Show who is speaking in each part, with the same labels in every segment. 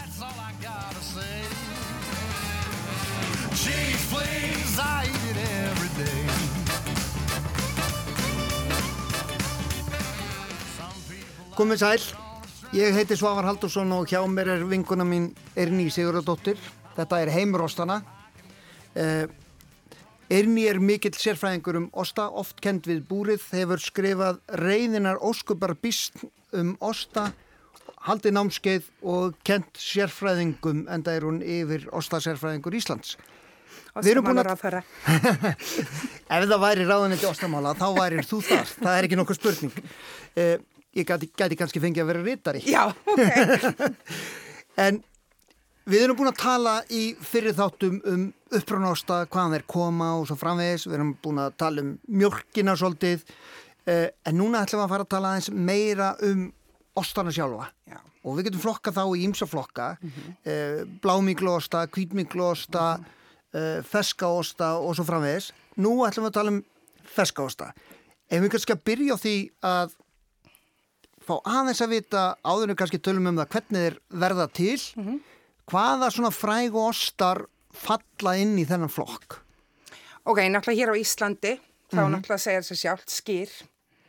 Speaker 1: That's all I gotta say. Cheese, please, I eat it every day.
Speaker 2: Komið sæl, ég heiti Svavar Haldursson og hjá mér er vinkuna mín Erni Sigurðardóttir. Þetta er heimurostana. Eh, Erni er mikill sérfræðingur um osta, oft kend við búrið, hefur skrifað reyðinar óskupar býst um osta, haldið námskeið og kent sérfræðingum en það er hún yfir ostasérfræðingur Íslands. Búin að-
Speaker 3: að...
Speaker 2: Ef það væri ráðuniti ostamála þá værir þú það, það er ekki nokkuð spurning. Eh, ég gæti, gæti kannski fengið að vera rittari.
Speaker 3: Já, ok.
Speaker 2: En við erum búin að tala í fyrir þáttum um uppránásta, hvaðan þeir koma og svo framvegis. Við erum búin að tala um mjölkina svolítið. Eh, en núna ætlum við að fara að tala aðeins meira um ostana sjálfa.
Speaker 3: Já.
Speaker 2: Og við getum flokka þá í ýmsa flokka. Mm -hmm. Blámíklósta, hvítmíklósta, mm -hmm. feskaosta og svo framvegis. Nú ætlum við að tala um feskaosta. Ef við kannski að byrja á því að fá aðeins að vita áðurinn kannski tölum um það hvernig þeir verða til hvaða svona fræg og ostar falla inn í þennan flokk
Speaker 3: Ok, náttúrulega hér á Íslandi, þá náttúrulega segir þessi sjálft skýr.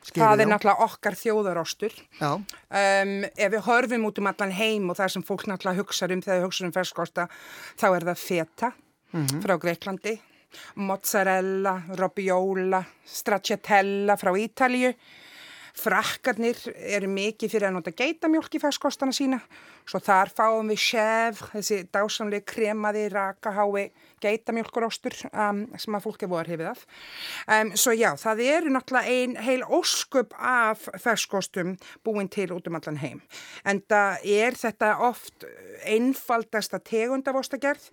Speaker 2: Skyr,
Speaker 3: það er
Speaker 2: já.
Speaker 3: náttúrulega okkar þjóðarostur.
Speaker 2: Já,
Speaker 3: Um, ef við horfum út um allan heim og það sem fólk náttúrulega hugsa um þegar við hugsa um ferskosta, þá er það feta frá Greiklandi, mozzarella, robiola, stracciatella frá Ítalju. Frakkarnir eru mikið fyrir að nota geitamjólk í ferskostana sína. Svo þar fáum við chef, þessi dásamlega kremaði, rakahái, geitamjólkurostur um, sem að fólk er voru hefið af. Um, svo já, það eru náttúrulega ein heil ósköp af ferskostum búin til út um allan heim. En það er þetta oft einfaldasta tegund af ostagerð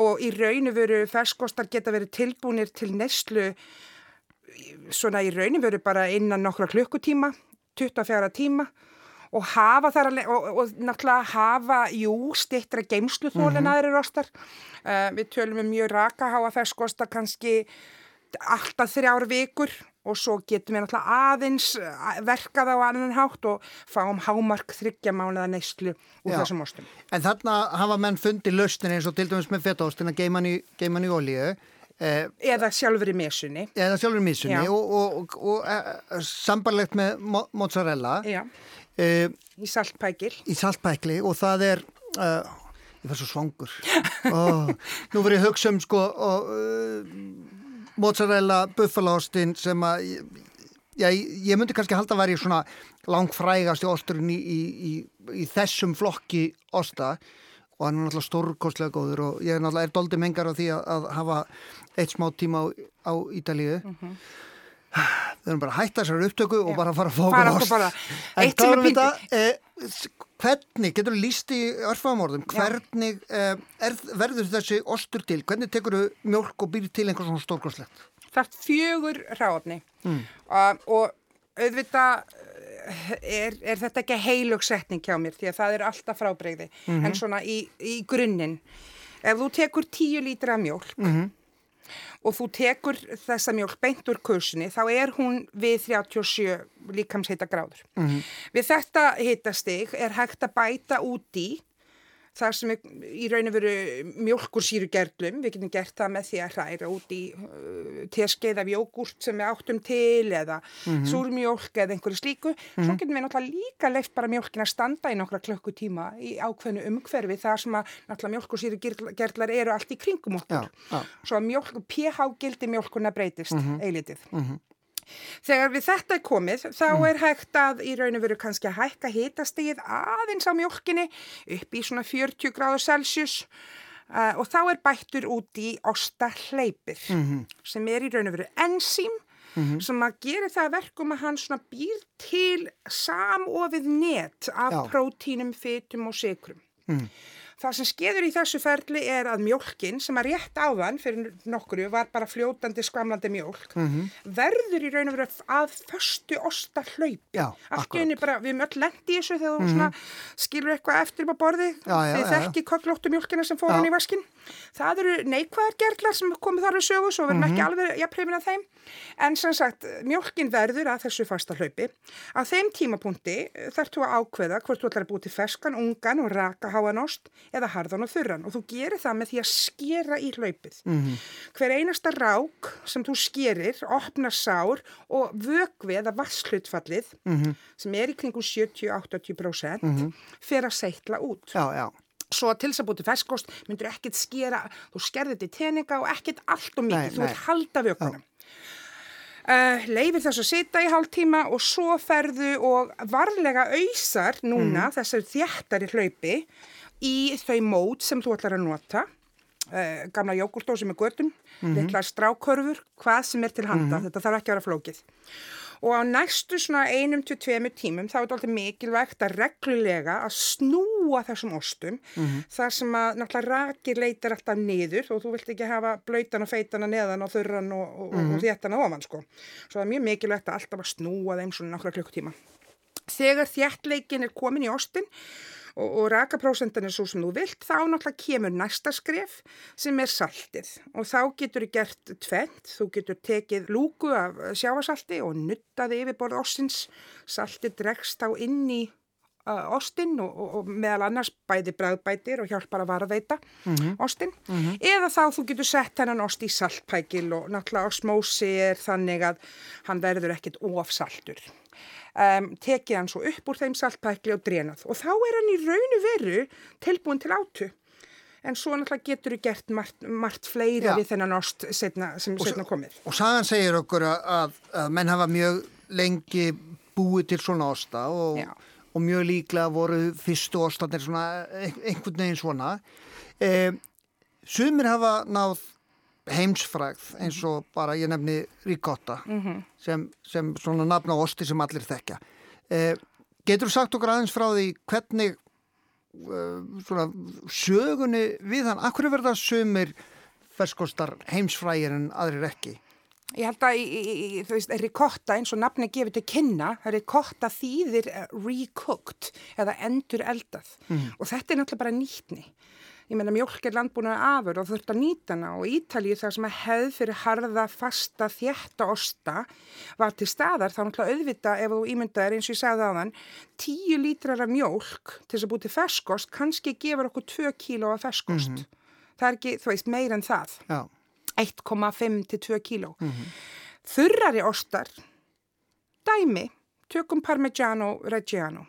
Speaker 3: og í raunu veru ferskostar geta verið tilbúinir til neslu svona í raunin veru bara innan nokkra klukkutíma, 24 tíma og hafa þar alveg, og, og náttúrulega hafa, jú, stittra geimslu þól en aðri rostar. Uh, við tölum um mjög raka, hafa ferskosta kannski alltaf þrjár vikur og svo getum við náttúrulega aðeins eh, verkað á annan hátt og fáum hámark þryggja mánuða neyslu úr
Speaker 2: Já.
Speaker 3: þessum ostum.
Speaker 2: en þarna hafa menn fundið lausnin eins og til dæmis með fetaostin að geima hann í, í olíu
Speaker 3: Eða sjálfur í mesunni.
Speaker 2: eða sjálfur missunni
Speaker 3: Já.
Speaker 2: og, og, og, og eh, sambarlegt með mo mozzarella
Speaker 3: Já,
Speaker 2: eh,
Speaker 3: í saltpækil.
Speaker 2: í saltpækli og það er uh, ég fær svo svangur oh, nú ég að hugsa um sko og, uh, mozzarella buffalaostin sem að já, ég myndi kannski halda að vera í svona langfrægasti osturinn í, í, í, í þessum flokki osta og hann er náttúrulega stórkostlega góður og ég er náttúrulega er doldi mengar á því að, að hafa eitt smá tíma á, á Ítalíu. Við erum bara að hætta þessari upptöku og
Speaker 3: Já.
Speaker 2: bara að fara að okkur
Speaker 3: bara-
Speaker 2: en klárum
Speaker 3: pínu-
Speaker 2: þetta eh, hvernig, getur þú líst í örfamorðum, hvernig eh, er, verður þessi ostur til? Hvernig tekur þú mjölk og býr til einhver svona stórkostlegt?
Speaker 3: Það er fjögur ráfni mm. og, og auðvitað eh, er, er þetta ekki heilugsetning hjá mér því að það er alltaf frábreyði en svona í, í grunninn ef þú tekur tíu lítra af mjólk og þú tekur þessa mjólk beint úr kursinni þá er hún við 37 líkamsheita gráður. Við þetta hitastig er hægt að bæta út í þar sem við, í raun og veru mjólkursýru gerlum, við getum gert það með því að hræra út í uh, teskeið af jógurt sem við áttum til eða súrmjólk eða einhverju slíku. Svo getum við náttúrulega líka leift bara mjólkin að standa í nokkra klukkutíma í ákveðnu umhverfi þar sem að náttúrulega mjólkursýru gerlar eru allt í kringum okkur.
Speaker 2: Já, já.
Speaker 3: Svo að mjólk, pH-gildi mjólkuna breytist eilitið. Þegar við þetta er komið, þá er hægt að í raun og veru kannski að hækka hitastigið aðeins á mjólkinni upp í svona 40 gráður Celsius uh, og þá er bættur út í ostahlaupir sem er í raun og veru enzím sem að gera það að verkum að hann svona býr til samofið net af
Speaker 2: Já.
Speaker 3: prótínum, fytum og sikrum. Það sem skeður í þessu ferli er að mjólkin sem að rétt áðan fyrir nokkru var bara fljótandi skvamlandi mjólk
Speaker 2: Mhm.
Speaker 3: verður í raun og veru að föstu osta hlaup.
Speaker 2: Já,
Speaker 3: Allt
Speaker 2: akkurat.
Speaker 3: í henni bara, við erum öll lendi í þessu þegar þú svona skilur eitthvað eftir upp á borði.
Speaker 2: Mhm. Já, já.
Speaker 3: þekki köklóttu mjólkina sem fór hann í vaskin. Það eru neikvæðar gerlar sem komið þar við sögu svo við erum
Speaker 2: Mhm.
Speaker 3: ekki alveg jafnreifin að þeim. En sem sagt, mjólkin verður að þessu fasta hlaupi. Á þeim tímapunkti þarf þú að ákveða hvort þú ætlar að búi til ferskan, ungan og raka háanost eða harðan og þurran og þú gerir það með því að skera í hlaupið.
Speaker 2: Mhm.
Speaker 3: Hver einasta rák sem þú skerir, opnar sár og vögvi eða vasshlutfallið
Speaker 2: Mhm.
Speaker 3: sem er í kringum 70-80% fer að seitla út.
Speaker 2: Já, já.
Speaker 3: Svo til þess að búið til ferskost myndur ekkert skera, þú skerði þetta í teninga og ekkert allt og mikið,
Speaker 2: Nei,
Speaker 3: þú vilt halda vökunum. Uh, leifir þess að sita í hálftíma og svo ferðu og varlega auðsar núna
Speaker 2: Mhm.
Speaker 3: þessar þjættari hlaupi í þau mót sem þú ætlar að nota. Uh, gamla jógurtósi með göttum,
Speaker 2: Mhm.
Speaker 3: litlar strákörfur, hvað sem er til handa, þetta þarf ekki að vera flókið. Og á næstu svona einum til tveimur tímum þá er þetta alltaf mikilvægt að reglulega að snúa þessum ostum þar sem að náttúrulega rakir leitar alltaf niður og þú vilt ekki hafa blöytan og feitana neðan og þurran og, og, og þéttana ofan sko. Svo það er mjög mikilvægt að alltaf að snúa þeim svona nokkra klukkutíma. Þegar þjættleikin er komin í ostin og, og rakaprósentan er svo sem þú vilt, þá náttúrulega kemur næsta skref sem er saltið. Og þá getur þú gert tvent, þú getur tekið lúku af sjávasalti og nuttaði yfirborð ostins, saltið dregst þá inn í uh, ostin og, og, meðal annars bæði bræðbætir og hjálpar að varðveita ostin eða þá þú getur sett hennan ost í saltpækil og náttúrulega osmósi er þannig að hann verður ekkit ofsaltur um, tekið hann svo upp úr þeim saltpækli og drenað og þá er hann í raunu veru tilbúin til átu en svo náttúrulega getur þú gert margt, margt fleira
Speaker 2: Já.
Speaker 3: við þennan ost setna, sem setna komið
Speaker 2: Og sagan segir okkur að, að, menn hafa mjög lengi búið til svona osta og, og mjög líklega voru fyrstu ostanir svona ein- einhvern veginn svona. E, sumir hafa náð heimsfrægð eins og bara ég nefni ricotta sem, sem svona nafn á osti sem allir þekkja. E, getur þú sagt okkur aðeins frá því hvernig uh, svona sögunni við hann, akkur er verið að sumir ferskostar heimsfrægir en aðrir ekki?
Speaker 3: Ég held að, í, í, þú veist, ricotta eins og nafni gefur til kynna, ricotta þýðir eh, recooked eða endur eldað og þetta er náttúrulega bara nýtni. Ég meina mjólk er landbúnaði afur og þurft að nýta hana og Ítalíu þar sem að hefð fyrir harða, fasta, þétta osta var til staðar þá náttúrulega auðvita ef þú ímyndaðir eins og ég sagði þann 10 lítrar af mjólk til þess að búið til ferskost kannski gefur okkur 2 kíló af ferskost. Það er ekki, þú veist, meir en það.
Speaker 2: Já.
Speaker 3: 1,5 til 2 kíló. Þurrari ostar, dæmi, tökum Parmigiano Reggiano.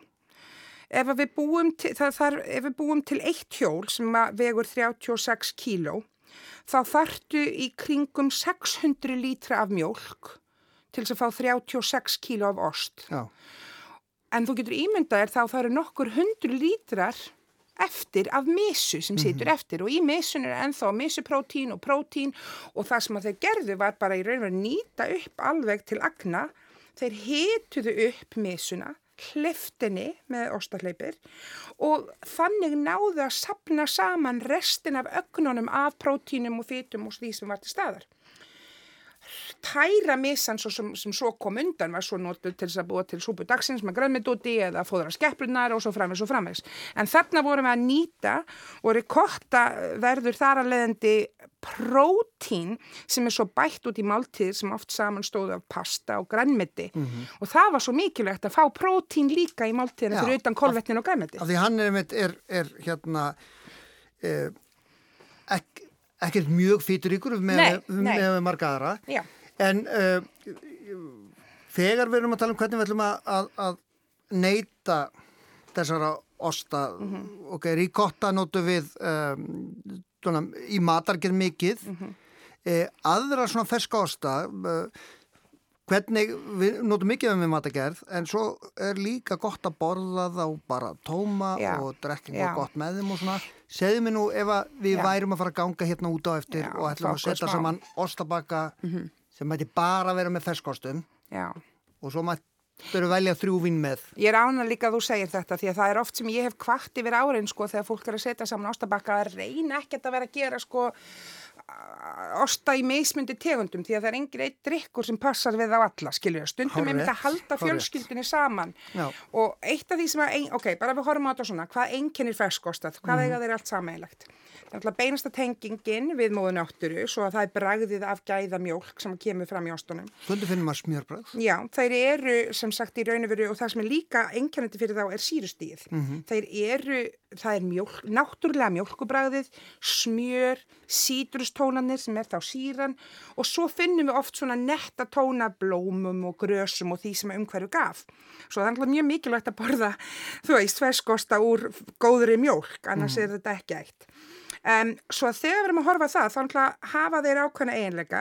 Speaker 3: Ef við búum til, þarf, ef við búum til eitt hjól sem vegur 36 kíló, þá þartu í kringum 600 lítra af mjólk til þess að fá 36 kíló af ost.
Speaker 2: Já.
Speaker 3: En þú getur ímyndað þér þá það eru nokkur hundru lítrar eftir af misu sem situr eftir og í misun er ennþá misuprótín og prótín og það sem að þeir gerðu var bara í raun og nýta upp alveg til agna. Þeir hituðu upp misuna, hliftinni með ostahleipir og þannig náðu að sapna saman restin af ögnunum af prótínum og fytum og því sem var til staðar tæra misan svo sem, sem svo kom undan var svo notuð til þess að búa til súpu dagsins með grænmyndúti eða fóðra skepplunar og svo framvegs og framvegs. En þarna vorum við að nýta og rikotta verður þar að leiðandi prótín sem er svo bætt út í máltíð sem oft saman stóð af pasta og grænmyndi og það var svo mikilvægt að fá prótín líka í máltíðina
Speaker 2: Já,
Speaker 3: fyrir utan kolvetnin og grænmyndi.
Speaker 2: Af því hann er, er, er hérna eh, ek, ekkert mjög fýturíkur með,
Speaker 3: Nei,
Speaker 2: með,
Speaker 3: nei.
Speaker 2: með marga aðra.
Speaker 3: Já.
Speaker 2: En uh, þegar við erum að tala um hvernig við ætlum að, að, að neyta þessara osta, ok, ricotta notu við um, svona, í matargerð mikið, eh, aðra svona ferska osta, uh, hvernig, við notum mikið við matargerð, en svo er líka gott að borða þá bara tóma
Speaker 3: Já,
Speaker 2: og drekka
Speaker 3: já.
Speaker 2: gott með þeim og svona. Segðu mér nú ef við
Speaker 3: Já.
Speaker 2: værum að fara að ganga hérna út á eftir og ætlum að setja saman ostabakka sem mæti bara vera með ferskostum
Speaker 3: Já.
Speaker 2: og svo mætti að velja þrjú vín með.
Speaker 3: Ég er ána líka að þú segir þetta því að það er oft sem ég hef kvart yfir árin sko þegar fólk er að setja saman ostabakka að reyna ekkert að vera að gera sko osta í mismundi tegundum því að það er engin eitt drikkur sem passar við á alla, skiljur. Stundum er þetta að halda fjölskyldinni saman
Speaker 2: Já.
Speaker 3: og eitt af því sem að, ok, bara við horfum á þetta svona, hvað einkennir ferskostað, hvað
Speaker 2: Mhm.
Speaker 3: eiga þeir allt sameigilegt? Það er alltaf beinasta tengingin við móðu náttúru svo að það er bragðið af gæða mjólk sem kemur fram í ostunum.
Speaker 2: Stundu finnum maður smjörbröð.
Speaker 3: Já, þeir eru sem sagt í raun og veru og það sem er líka einkennandi fyrir þá er sírustíð. Þeir eru, það er mjólk, náttúrulega mjólkubræðið, smjör, sítrustónanir sem er þá síran og svo finnum við oft svona netta tóna blómum og grösum og því sem umhverju gaf. Svo það er mjög mikilvægt að borða, þú veist, ferskosta úr góðri mjólk, annars er þetta ekki eitt. Um, svo þegar við erum að horfa það, þá hafa þeir ákveðna eiginleika,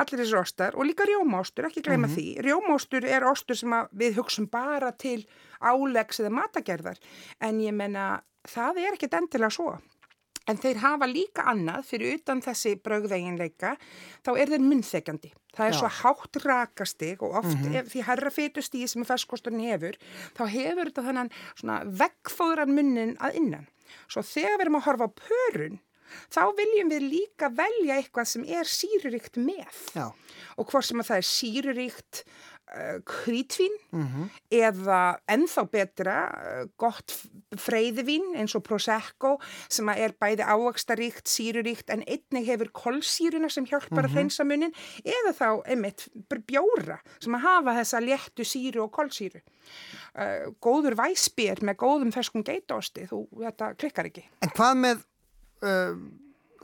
Speaker 3: allir þessir ostar og líka rjómaostur, ekki gleyma því. Rjómaostur er ostur sem við hugsum bara til álegs eða matagerðar, en ég menna það er ekkit endilega svo. En þeir hafa líka annað fyrir utan þessi brögðeginleika, þá er þeir munnþekjandi. Það er
Speaker 2: Já.
Speaker 3: svo hátt rakastig og oft ef því herra fytustíði sem festkosturinn hefur, þá hefur þetta þannig svona veggfóðran munnin að innan. Svo þegar við erum að horfa á pörun, þá viljum við líka velja eitthvað sem er síruríkt með.
Speaker 2: Já.
Speaker 3: Og hvort sem að það er síruríkt uh, krítvín eða ennþá betra uh, gott f- freyðivín eins og Prosecco sem er bæði ávaxtaríkt, síruríkt en einnig hefur kolsýruna sem hjálpar að hreinsa munin eða þá einmitt bjóra sem að hafa þessa léttu síru og kolsýru. Uh, góður væsbér með góðum ferskum geitaosti, þú, þetta klikkar ekki.
Speaker 2: En hvað með, uh,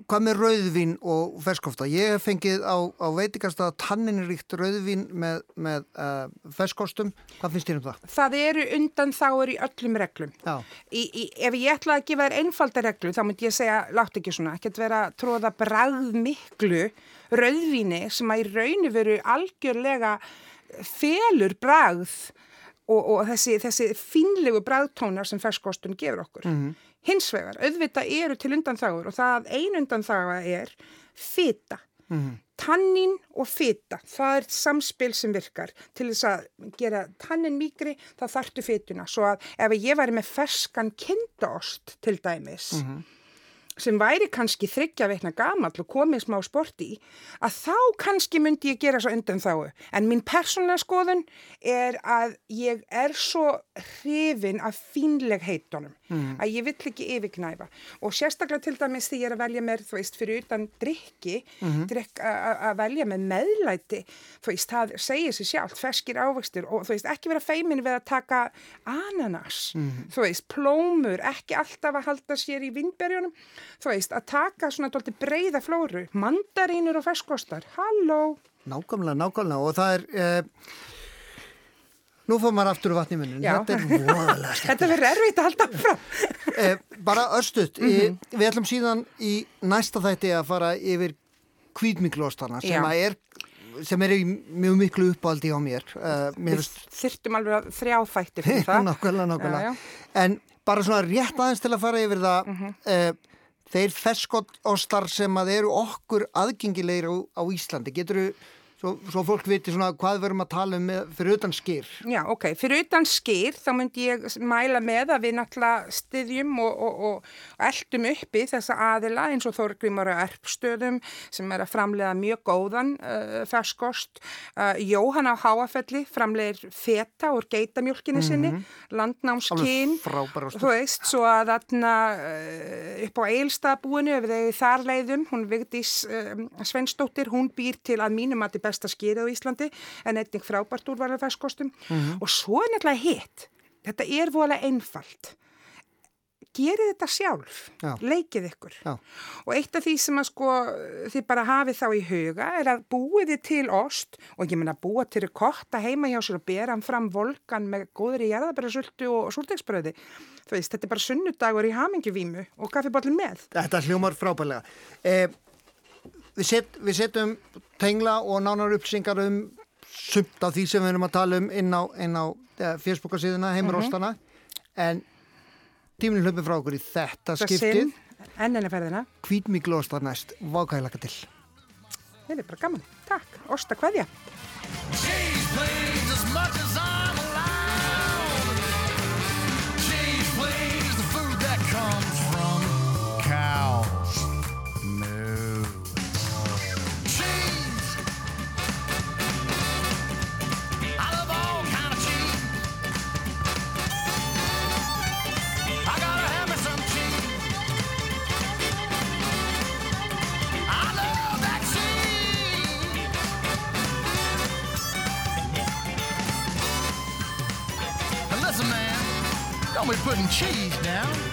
Speaker 2: hvað með rauðvín og ferskofta? Ég hef fengið á, á veitikasta tanninríkt rauðvín með, með uh, ferskostum. Hvað finnst þér um það?
Speaker 3: Það eru undan þáur í öllum reglum.
Speaker 2: Já.
Speaker 3: Í, í, ef ég ætla að gefa þér einfalda reglu þá myndi ég segja, látt ekki svona, ekkert vera að tróða bragð miklu rauðvíni sem að í rauninu veru algjörlega felur bragð og, og þessi, þessi fínlegu bragðtónar sem ferskostun gefur okkur. Hins vegar, auðvitað eru til undanþágur og það ein undanþága er fita. Tannin og fita, það er samspil sem virkar. Til þess að gera tannin mýkri, þá þarftu fituna. Svo að ef ég væri með ferskan kindaost til dæmis, sem væri kannski þryggja veikna gamall og komið smá sport í, að þá kannski myndi ég gera svo undan þáu. En mín persónlega skoðun er að ég er svo hrifin af fínleg heitunum, að ég vill ekki yfirknæfa. Og sérstaklega til dæmis því ég er að velja mér, þú veist, fyrir utan drikki, drikk, að velja með meðlæti, þú veist, það segir sér sjálft, ferskir ávöxtur og þú veist, ekki vera feimin við að taka ananas, þú veist, plómur, ekki alltaf að halda sér í vindberjunum, þú veist, að taka svona dólti breyða flóru, mandarínur og ferskostar, halló,
Speaker 2: Nákvæmlega, nákvæmlega og það er, uh, nú fór maður aftur úr vatni.
Speaker 3: Já.
Speaker 2: Þetta er voðalega skemmt.
Speaker 3: þetta verður erfitt að halda fram.
Speaker 2: Eh, bara örstuðt, mm við ætlum síðan í næsta þætti að fara yfir kvítmiklostana sem að er sem er í mjög miklu uppáldi á mér uh,
Speaker 3: Við þyrftum alveg að þrjá þætti fyrir það.
Speaker 2: nákvæmlega, nákvæmlega
Speaker 3: Já, já.
Speaker 2: en bara svona rétt aðeins til að fara yfir það uh, þeir ferskotostar sem að eru okkur aðgengilegir á, á Íslandi. Getur svo, svo fólk viti svona hvað við erum að tala um með, fyrir utan skýr
Speaker 3: Já, ok. Fyrir utan skýr þá myndi ég mæla með að við náttúrulega styðjum og, og, og, eldum uppi þessa aðila eins og Þorgrimur og Erpstöðum sem er að framlega mjög góðan uh, ferskost. Uh, Jóhann á Háafelli framlegir feta úr geitamjólkinni sinni, landnámskinn.
Speaker 2: Alveg frábæra stöð.
Speaker 3: Þú veist, svo að þarna uh, upp á Eilstabúinu, ef þeir þar leiðum, hún Vigdís uh, Svensdóttir, hún býr til að mínum að besta skýrið á Íslandi en einnig frábært úrvarða ferskostum og svo er nefnilega hitt. Þetta er voðalega einfalt. Gerið þetta sjálf.
Speaker 2: Já.
Speaker 3: leikið ykkur.
Speaker 2: Já.
Speaker 3: og eitt af því sem að sko þið bara hafið þá í huga er að búið þið til ost og ég menna búa til kotta heima hjá sér og bera hann fram volkan með góðri jarðabærasultu og súrdegsbröði þú veist, þetta er bara sunnudagur í hamingjuvímu og kaffibóllin með.
Speaker 2: Þetta hljómar frábælega. Eh, við setjum tengla og nánar uppsingar um sumt af því sem við erum að tala um inn á, inn á eh, Facebookasíðuna, heimaróstana, en tíminu hlöpum frá okkur í þetta
Speaker 3: Það
Speaker 2: skiptið.
Speaker 3: sinn, enn enn ferðina.
Speaker 2: Hvítmiklóstar næst, vákæðilaka til.
Speaker 3: þetta er bara gaman, takk, osta kveðja
Speaker 1: putting cheese down.